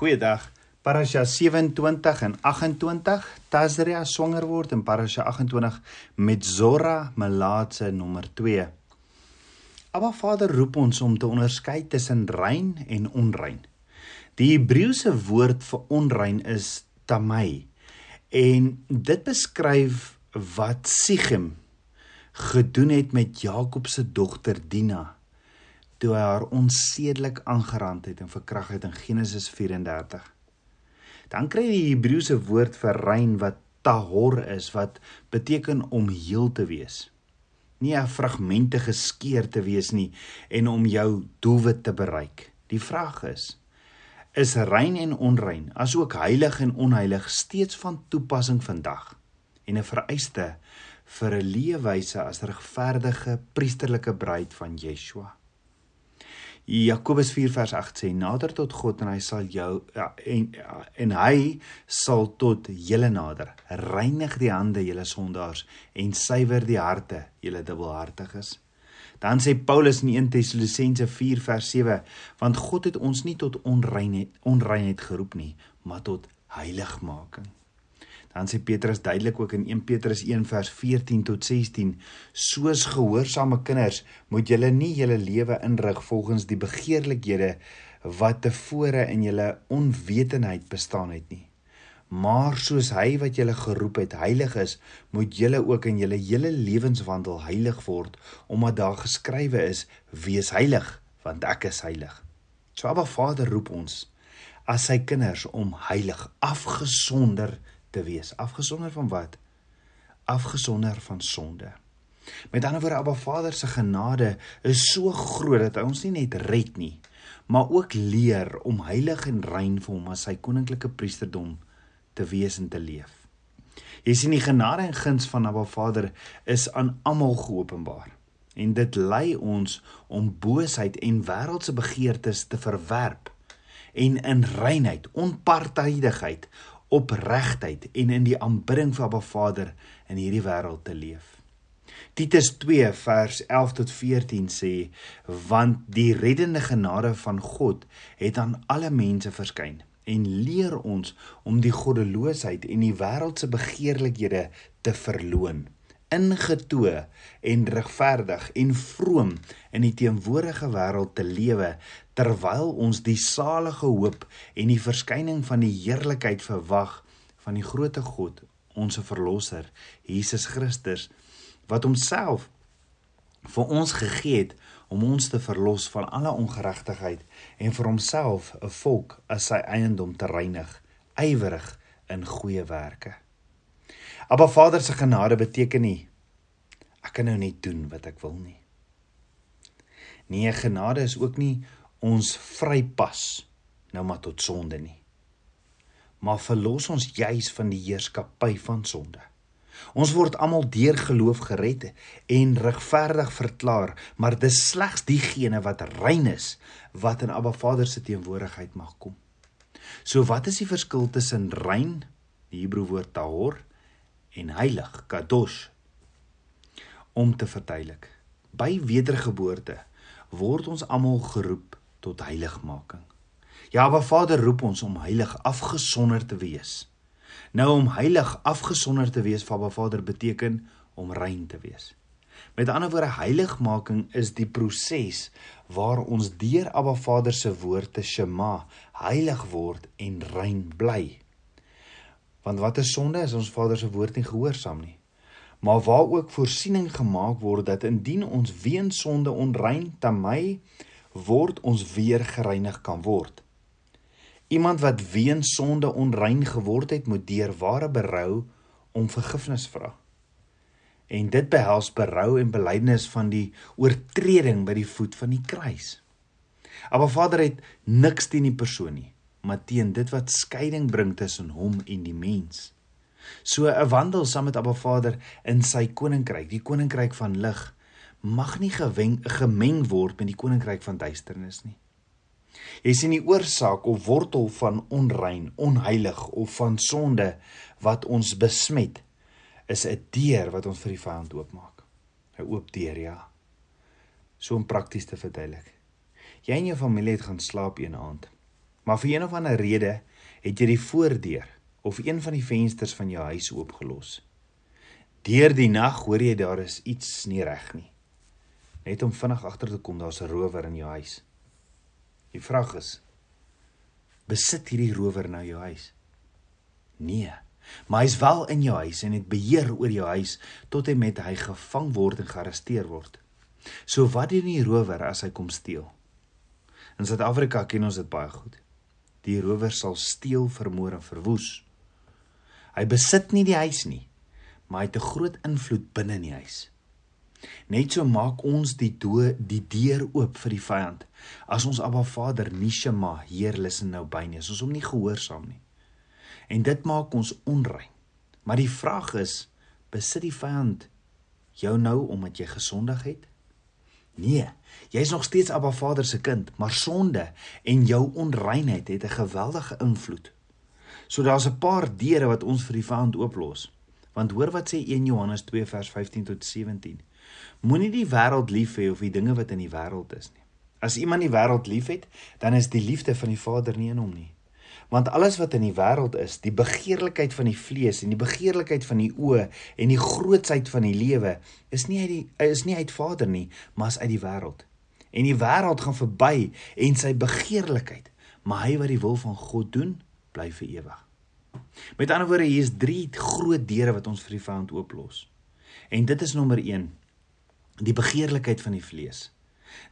Goeiedag. Parasha 27 en 28, Tazria swanger word en Parasha 28 met Zora melaatse nommer 2. Abba Vader roep ons om te onderskei tussen rein en onrein. Die Hebreëse woord vir onrein is tamai en dit beskryf wat Sichem gedoen het met Jakob se dogter Dina toe hy haar onsedelik aangerand het en verkragt het in Genesis 34. Dan kry jy die Hebreëse woord vir rein wat tahor is wat beteken om heel te wees. Nie 'n fragmente geskeur te wees nie en om jou doelwit te bereik. Die vraag is: is rein en onrein, asook heilig en onheilig steeds van toepassing vandag en 'n vereiste vir 'n leefwyse as regverdige priesterlike bruid van Yeshua? Jakobus 4 vers 8 sê nader tot God en hy sal jou ja, en en hy sal tot julle nader. Reinig die hande julle sondaars en suiwer die harte julle dubbelhartiges. Dan sê Paulus in 1 Tessalonisense 4 vers 7 want God het ons nie tot onreinheid onreinheid geroep nie, maar tot heiligmaking. Dan sê Petrus duidelik ook in 1 Petrus 1 vers 14 tot 16: Soos gehoorsame kinders moet julle nie julle lewe inrig volgens die begeerlikhede wat tevore in julle onwetendheid bestaan het nie. Maar soos hy wat julle geroep het heilig is, moet julle ook in julle hele lewenswandel heilig word, omdat daar geskrywe is: Wees heilig, want ek is heilig. So Abba Vader roep ons as sy kinders om heilig afgesonder te wees. Afgesonder van wat? Afgesonder van sonde. Met ander woorde, Abba Vader se genade is so groot dat hy ons nie net red nie, maar ook leer om heilig en rein vir hom as sy koninklike priesterdom te wees en te leef. Jy sien die genade en guns van Abba Vader is aan almal geopenbaar en dit lei ons om boosheid en wêreldse begeertes te verwerp en in reinheid, onpartydigheid, opregtheid en in die aanbidding vir Abba Vader in hierdie wêreld te leef. Titus 2 vers 11 tot 14 sê want die reddende genade van God het aan alle mense verskyn en leer ons om die goddeloosheid en die wêreldse begeerlikhede te verloon ingetoe en regverdig en vroom in die teenwoordige wêreld te lewe terwyl ons die salige hoop en die verskyning van die heerlikheid verwag van die grootte God ons verlosser Jesus Christus wat homself vir ons gegee het om ons te verlos van alle ongeregtigheid en vir homself 'n volk as sy eiendom te reinig ywerig in goeie werke Abba Vader se genade beteken nie ek kan nou net doen wat ek wil nie. Nee, genade is ook nie ons vrypas nou maar tot sonde nie. Maar verlos ons juis van die heerskappy van sonde. Ons word almal deur geloof gered en regverdig verklaar, maar dis slegs diegene wat rein is wat in Abba Vader se teenwoordigheid mag kom. So wat is die verskil tussen rein, die Hebreë woord tahor, en heilig, kadosh. Om te verduidelik. By wedergeboorte word ons almal geroep tot heiligmaking. Ja, Abba Vader roep ons om heilig afgesonder te wees. Nou om heilig afgesonder te wees vir Abba Vader beteken om rein te wees. Met ander woorde, heiligmaking is die proses waar ons deur Abba Vader se woord te Shema heilig word en rein bly. Want wat is sonde? Is ons Vader se woord nie gehoorsaam nie. Maar waar ook voorsiening gemaak word dat indien ons weens sonde onrein my word ons weer gereinig kan word. Iemand wat weens sonde onrein geword het, moet deur ware berou om vergifnis vra. En dit behels berou en belydenis van die oortreding by die voet van die kruis. Maar Vader het niks teen die persoon nie maar teen dit wat skeiding bring tussen hom en die mens. So 'n wandel saam met Abba Vader in sy koninkryk, die koninkryk van lig, mag nie geweng, gemeng word met die koninkryk van duisternis nie. Jy sien die oorsaak of wortel van onrein, onheilig of van sonde wat ons besmet is 'n deur wat ons vir die vyand oopmaak. 'n Oop deur, ja. So om prakties te verduidelik. Jy en jou familie het gaan slaap een aand Maar vir een of ander rede het jy die voordeur of een van die vensters van jou huis oopgelos. Deur die nag hoor jy daar is iets nie reg nie. Net om vinnig agter te kom daar's 'n rower in jou huis. Die vraag is: besit hierdie rower nou jou huis? Nee. Maar hy's wel in jou huis en het beheer oor jou huis tot en met hy gevang word en gearresteer word. So wat doen die rower as hy kom steel? In Suid-Afrika ken ons dit baie goed. Die rower sal steel, vermoor en verwoes. Hy besit nie die huis nie, maar hy het 'n groot invloed binne in die huis. Net so maak ons die do die deur oop vir die vyand. As ons Abba Vader nie Shema, Heer luister nou by nie, as ons hom nie gehoorsaam nie. En dit maak ons onrein. Maar die vraag is, besit die vyand jou nou omdat jy gesondig het? Nee, jy's nog steeds Abba Vader se kind, maar sonde en jou onreinheid het 'n geweldige invloed So daar's 'n paar deure wat ons vir die vyand ooplos. Want hoor wat sê 1 Johannes 2 vers 15 tot 17. Moenie die wêreld lief hê of die dinge wat in die wêreld is nie. As iemand die wêreld liefhet, dan is die liefde van die Vader nie in hom nie. Want alles wat in die wêreld is, die begeerlikheid van die vlees en die begeerlikheid van die oë en die grootsheid van die lewe, is nie uit die is nie uit Vader nie, maar is uit die wêreld. En die wêreld gaan verby en sy begeerlikheid, maar hy wat die wil van God doen, bly vir ewig. Met ander woorde, hier is drie groot deure wat ons vir die vyand ooplos. En dit is nommer 1, die begeerlikheid van die vlees.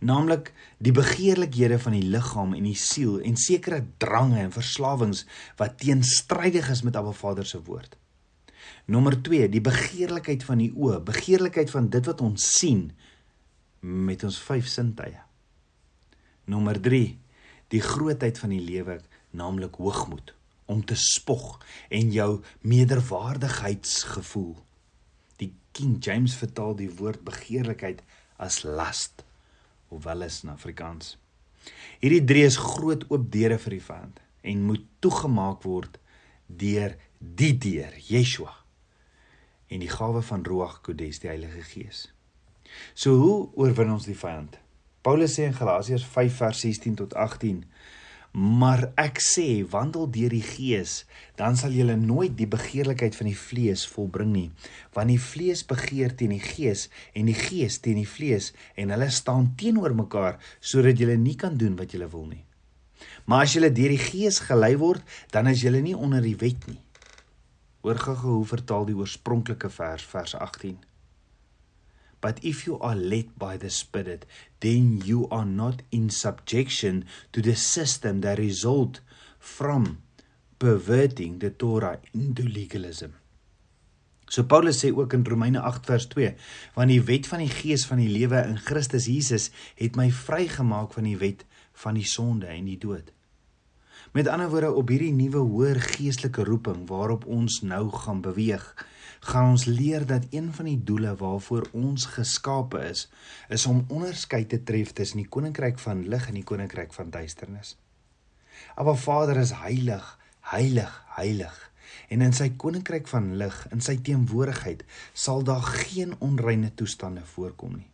Naamlik die begeerlikhede van die liggaam en die siel en sekere drange en verslawings wat teenstrydig is met Abba Vader se woord. Nommer 2, die begeerlikheid van die oë, begeerlikheid van dit wat ons sien met ons vyf sintuie. Nommer 3, die grootheid van die lewe naamlik hoogmoed om te spog en jou meerderwaardigheidsgevoel. Die King James vertaal die woord begeerlikheid as last of wel is in Afrikaans. Hierdie drie is groot oop deure vir die vyand en moet toegemaak word deur die deur, Yeshua en die gawe van Ruach Kodes, die Heilige Gees. So hoe oorwin ons die vyand? Paulus sê in Galasiërs 5 vers 16 tot 18 Maar ek sê, wandel deur die Gees, dan sal jy nooit die begeerlikheid van die vlees volbring nie, want die vlees begeer teen die Gees en die Gees teen die vlees en hulle staan teenoor mekaar sodat jy nie kan doen wat jy wil nie. Maar as jy deur die Gees gelei word, dan is jy nie onder die wet nie. Hoor gou hoe vertaal die oorspronklike vers vers 18. But if you are led by the Spirit, then you are not in subjection to the system that result from perverting the Torah into legalism. So Paulus sê ook in Romeine 8 vers 2, want die wet van die gees van die lewe in Christus Jesus het my vrygemaak van die wet van die sonde en die dood. Met ander woorde op hierdie nuwe hoër geestelike roeping waarop ons nou gaan beweeg, gaan ons leer dat een van die doele waarvoor ons geskape is, is om onderskeid te tref tussen die koninkryk van lig en die koninkryk van duisternis. Aba Vader is heilig, heilig, heilig. En in sy koninkryk van lig, in sy teenwoordigheid, sal daar geen onreine toestande voorkom nie.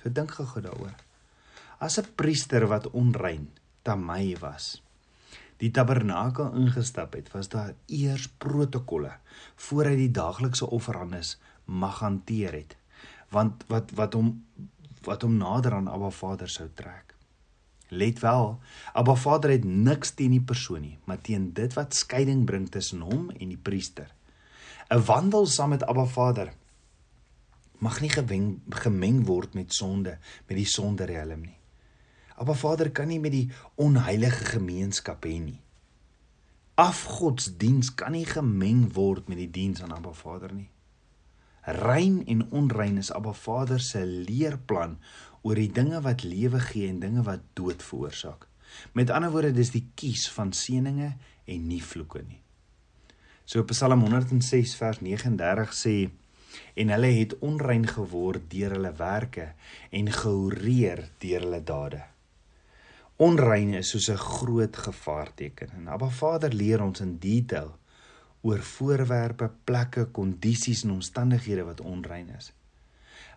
So dink gou daaroor. As 'n priester wat onrein, Tamai was, die tabernakel ingestap het, was daar eers protokolle voor hy die daaglikse offerandes mag hanteer het. Want wat wat hom wat hom nader aan Abba Vader sou trek. Let wel, Abba Vader het niks teen die persoon nie, maar teen dit wat skeiding bring tussen hom en die priester. 'n Wandel saam met Abba Vader mag nie geweng, gemeng word met sonde, met die sonde riem nie. Abba Vader kan nie met die onheilige gemeenskap hê nie. Afgodsdiens kan nie gemeng word met die diens aan Abba Vader nie. Rein en onrein is Abba Vader se leerplan oor die dinge wat lewe gee en dinge wat dood veroorsaak. Met ander woorde, dis die kies van seëninge en nie vloeke nie. So Psalm 106 vers 39 sê en hulle het onrein geword deur hulle werke en gehoreer deur hulle dade onrein is soos 'n groot gevaarteken. En Abba Vader leer ons in detail oor voorwerpe, plekke, kondisies en omstandighede wat onrein is.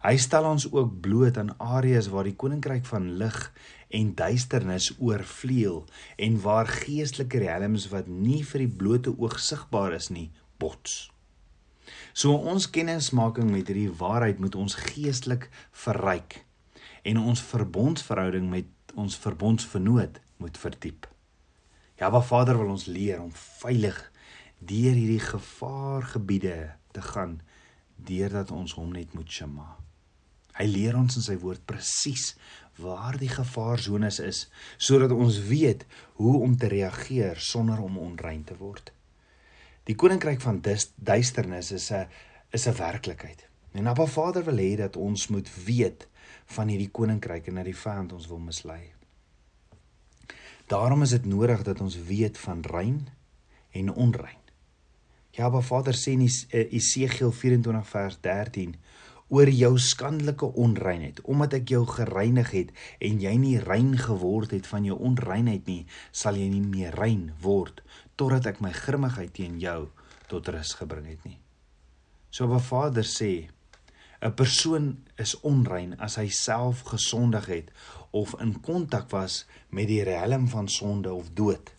Hy stel ons ook bloot aan areas waar die koninkryk van lig en duisternis oorvleuel en waar geestelike riems wat nie vir die blote oog sigbaar is nie, bots. So ons kennismaking met hierdie waarheid moet ons geestelik verryk en ons verbondsverhouding met ons verbondsvernoot moet verdiep. Ja, Ba Vader wil ons leer om veilig deur hierdie gevaargebiede te gaan deurdat ons hom net moet shema. Hy leer ons in sy woord presies waar die gevaarzones is sodat ons weet hoe om te reageer sonder om onrein te word. Die koninkryk van duisternis is 'n is 'n werklikheid. En Abba Vader wil hê dat ons moet weet van hierdie koninkryk en dat die vyand ons wil mislei. Daarom is dit nodig dat ons weet van rein en onrein. Ja, Abba Vader sê in eh, Esegiel 24 vers 13 oor jou skandelike onreinheid, omdat ek jou gereinig het en jy nie rein geword het van jou onreinheid nie, sal jy nie meer rein word totdat ek my grimmigheid teen jou tot rus gebring het nie. So Vader sê 'n persoon is onrein as hy self gesondig het of in kontak was met die riem van sonde of dood.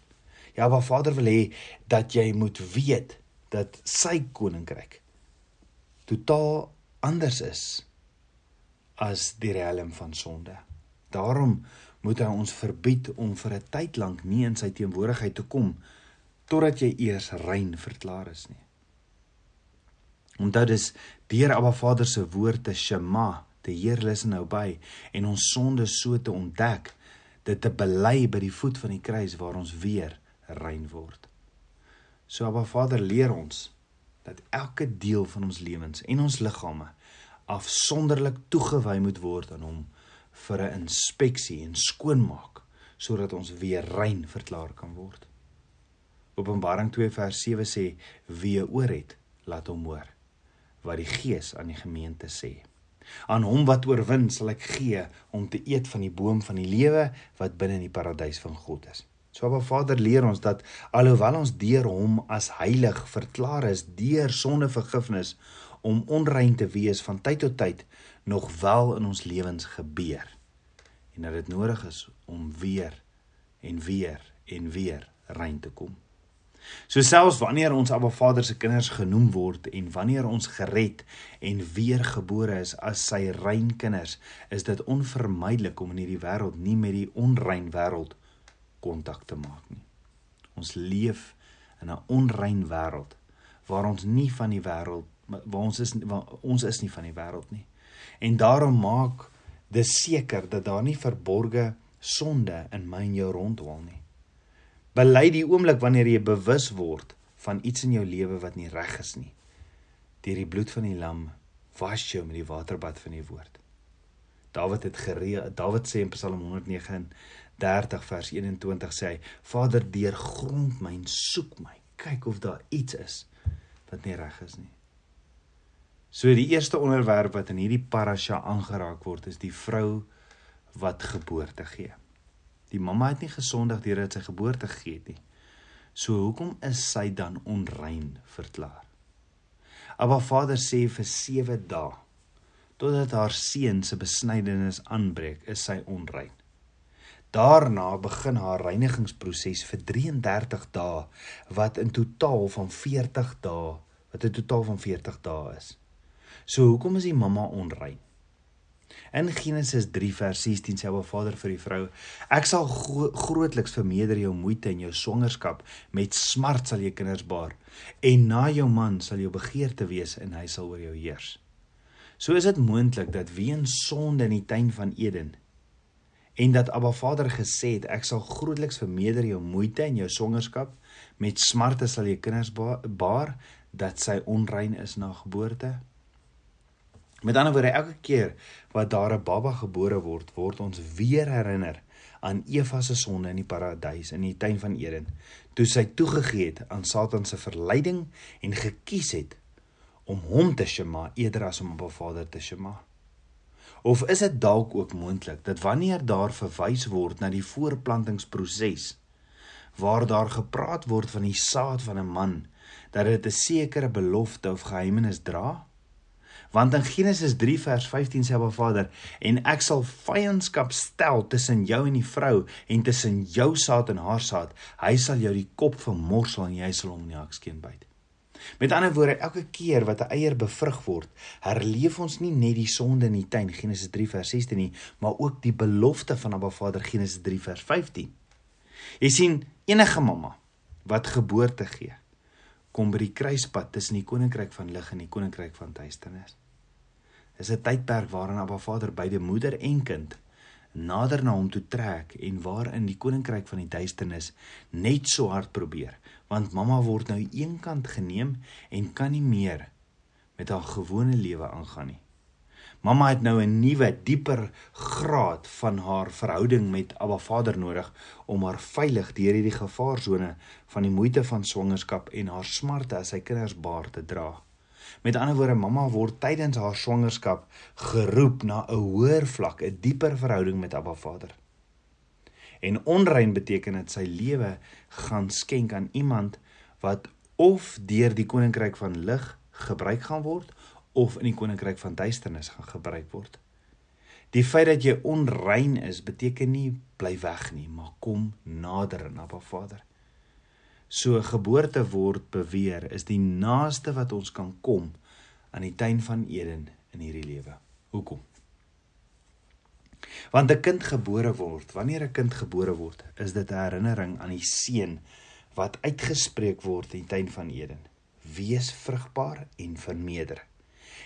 Ja, Abba Vader wil hê dat jy moet weet dat sy koninkryk totaal anders is as die riem van sonde. Daarom moet hy ons verbied om vir 'n tyd lank nie in sy teenwoordigheid te kom totdat jy eers rein verklaar is nie. Onthou dis deur Abba Vader se woord te Shema, te Heer luister nou by en ons sonde so te ontdek, dit te bely by die voet van die kruis waar ons weer rein word. So Abba Vader leer ons dat elke deel van ons lewens en ons liggame afsonderlik toegewy moet word aan hom vir 'n inspeksie en skoonmaak sodat ons weer rein verklaar kan word. Openbaring 2 vers 7 sê wie oor het, laat hom hoor wat die Gees aan die gemeente sê. Aan hom wat oorwin sal ek gee om te eet van die boom van die lewe wat binne in die paradys van God is. So Abba Vader leer ons dat alhoewel ons deur hom as heilig verklaar is deur sondevergifnis om onrein te wees van tyd tot tyd nog wel in ons lewens gebeur en dat dit nodig is om weer en weer en weer rein te kom. So selfs wanneer ons Abba Vader se kinders genoem word en wanneer ons gered en weergebore is as sy rein kinders, is dit onvermydelik om in hierdie wêreld nie met die onrein wêreld kontak te maak nie. Ons leef in 'n onrein wêreld waar ons nie van die wêreld waar ons is waar ons is nie van die wêreld nie. En daarom maak dis seker dat daar nie verborge sonde in my en jou rondwal nie. Bely die oomblik wanneer jy bewus word van iets in jou lewe wat nie reg is nie. Deur die bloed van die lam was jou met die waterbad van die woord. Dawid het gereed Dawid sê in Psalm 139 vers 21 sê hy: Vader, deurgrond my en soek my. Kyk of daar iets is wat nie reg is nie. So die eerste onderwerp wat in hierdie parasha aangeraak word is die vrou wat geboorte gee. Die mamma het nie gesondig deurdat sy geboorte gegee nie. So hoekom is sy dan onrein verklaar? Abba Vader sê vir 7 dae totdat haar seun se besnydenis aanbreek, is sy onrein. Daarna begin haar reinigingsproses vir 33 dae wat in totaal van 40 dae, wat 'n totaal van 40 dae is. So hoekom is die mamma onrein? In Genesis 3 vers 16 sê Abba Vader vir die vrou: Ek sal gro grootliks vermeerder jou moeite in jou swangerskap, met smart sal jy kinders baar, en na jou man sal jou begeerte wees en hy sal oor jou heers. So is dit moontlik dat weens sonde in die tuin van Eden en dat Abba Vader gesê het ek sal grootliks vermeerder jou moeite in jou swangerskap, met smarte sal jy kinders baar, dat sy onrein is na geboorte. Met ander woorde, elke keer wat daar 'n baba gebore word, word ons weer herinner aan Eva se sonde in die paradys in die tuin van Eden, toe sy toegegee het aan Satan se verleiding en gekies het om hom te shema eerder as om op 'n Vader te shema. Of is dit dalk ook moontlik dat wanneer daar verwys word na die voorplantingsproses waar daar gepraat word van die saad van 'n man, dat dit 'n sekere belofte of geheimenis dra? Want in Genesis 3 vers 15 sê Abba Vader, en ek sal vyandskap stel tussen jou en die vrou en tussen jou saad en haar saad. Hy sal jou die kop vermorsel en jy sal hom in die hakskeen byt. Met ander woorde, elke keer wat 'n eier bevrug word, herleef ons nie net die sonde in die tuin Genesis 3 vers 16 nie, maar ook die belofte van Abba Vader Genesis 3 vers 15. Jy sien, enige mamma wat geboorte gee, kom by die kruispunt tussen die koninkryk van lig en die koninkryk van duisternis. Dis 'n tydperk waarin Abba Vader beide moeder en kind nader na hom toe trek en waarin die koninkryk van die duisternis net so hard probeer want mamma word nou eenkant geneem en kan nie meer met haar gewone lewe aangaan nie. Mamma het nou 'n nuwe, dieper graad van haar verhouding met Abba Vader nodig om haar veilig deur hierdie gevaarsone van die moeite van swangerskap en haar smarte as sy kinders baar te dra. Met ander woorde, mamma word tydens haar swangerskap geroep na 'n hoër vlak, 'n dieper verhouding met Abba Vader. En onrein beteken dit sy lewe gaan skenk aan iemand wat of deur die koninkryk van lig gebruik gaan word of in die koninkryk van duisternis gaan gebruik word. Die feit dat jy onrein is beteken nie bly weg nie, maar kom nader aan Abba Vader. So geboorte word beweer is die naaste wat ons kan kom aan die tuin van Eden in hierdie lewe. Hoekom? Want 'n kind gebore word, wanneer 'n kind gebore word, is dit 'n herinnering aan die seën wat uitgespreek word in die tuin van Eden. Wees vrugbaar en vermeerder.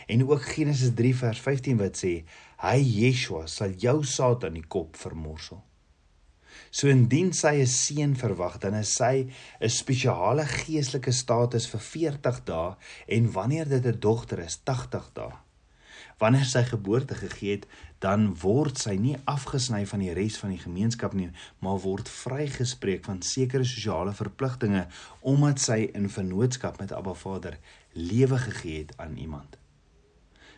En ook Genesis 3 vers 15 wat sê, hy Yeshua sal jou saad aan die kop vermorsel. So indien sy 'n seun verwag, dan is sy 'n spesiale geestelike status vir 40 dae en wanneer dit 'n dogter is, 80 dae. Wanneer sy geboorte gegee het, dan word sy nie afgesny van die res van die gemeenskap nie, maar word vrygespreek van sekere sosiale verpligtinge omdat sy in vennootskap met Abba Vader lewe gegee het aan iemand.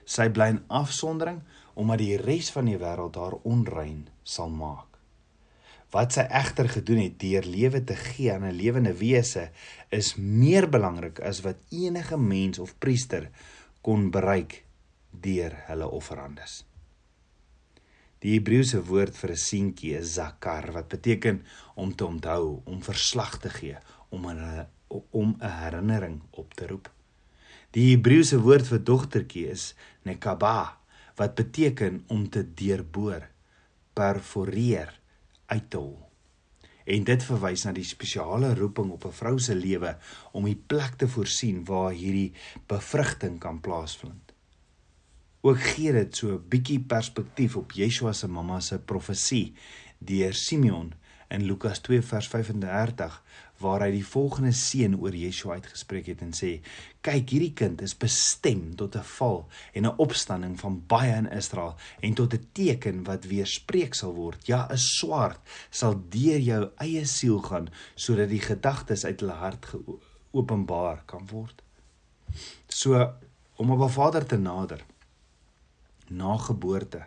Sy bly in afsondering omdat die res van die wêreld haar onrein sal maak. Wat sy egter gedoen het deur lewe te gee aan 'n lewende wese is meer belangrik as wat enige mens of priester kon bereik deur hulle offerandes. Die Hebreëse woord vir 'n seentjie is zakar wat beteken om te onthou, om verslag te gee, om 'n om 'n herinnering op te roep. Die Hebreëse woord vir dogtertjie is nekaba wat beteken om te deurboor, perforeer uit te hol. En dit verwys na die spesiale roeping op 'n vrou se lewe om die plek te voorsien waar hierdie bevrugting kan plaasvind. Ook gee dit so 'n bietjie perspektief op Yeshua se mamma se profesie deur Simeon in Lukas 2 vers 35 waar hy die volgende seën oor Yeshua uitgespreek het en sê: "Kyk, hierdie kind is bestem tot 'n val en 'n opstanding van baie in Israel en tot 'n teken wat weerspreek sal word. Ja, 'n swaard sal deur jou eie siel gaan sodat die gedagtes uit hulle hart geopenbaar kan word." So om op 'n Vader te nader na geboorte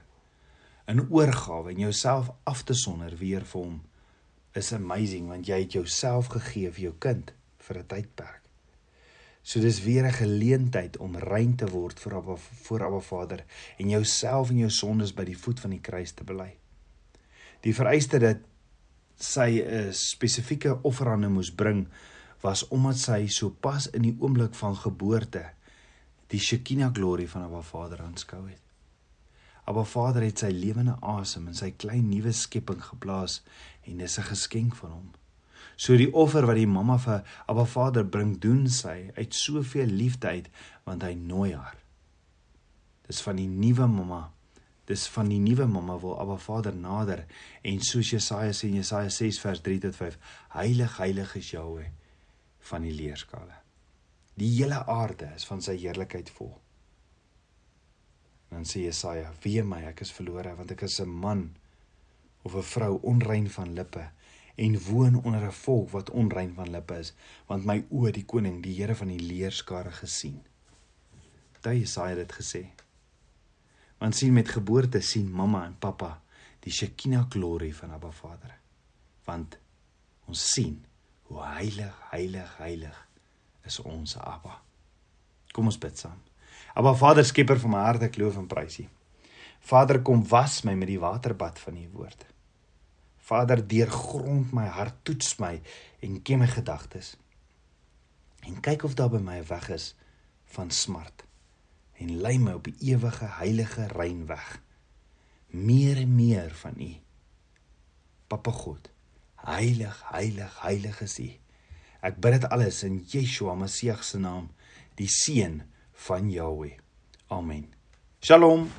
in oorgawe en jouself af te sonder weer vir hom is amazing want jy het jouself gegee vir jou kind vir 'n tydperk. So dis weer 'n geleentheid om rein te word vir Abba voor Abba Vader en jouself en jou sondes by die voet van die kruis te bely. Die vereiste dat sy 'n spesifieke offerande moes bring was omdat sy sopas in die oomblik van geboorte die Shekinah glorie van Abba Vader aanskou het. Abba Vader het sy lewende asem in sy klein nuwe skepping geplaas en dis 'n geskenk van hom. So die offer wat die mamma vir Abba Vader bring, doen sy uit soveel liefde uit want hy nooi haar. Dis van die nuwe mamma. Dis van die nuwe mamma wil Abba Vader nader en soos Jesaja sê in Jesaja 6 vers 3 tot 5, heilig heilig is Jahweh van die leerskale. Die hele aarde is van sy heerlikheid vol. Dan sê Jesaja: "Wee my, ek is verlore, want ek is 'n man of 'n vrou onrein van lippe en woon onder 'n volk wat onrein van lippe is, want my oë die koning, die Here van die leerskare gesien." Daai Jesaja het gesê. Want sien met geboorte sien mamma en pappa die Shekinah glorie van Abba Vader. Want ons sien hoe heilig, heilig, heilig is ons Abba. Kom ons bid saam. Aba Vader, skepper van my hart, ek loof en prys U. Vader, kom was my met die waterbad van U woord. Vader, deurgrond my hart, toets my en ken my gedagtes. En kyk of daar by my 'n weg is van smart en lei my op die ewige heilige rein weg. Meer en meer van U. Papa God, heilig, heilig, heilig is U. Ek bid dit alles in Yeshua Messie se naam, die seun van Jahweh. Amen. Shalom.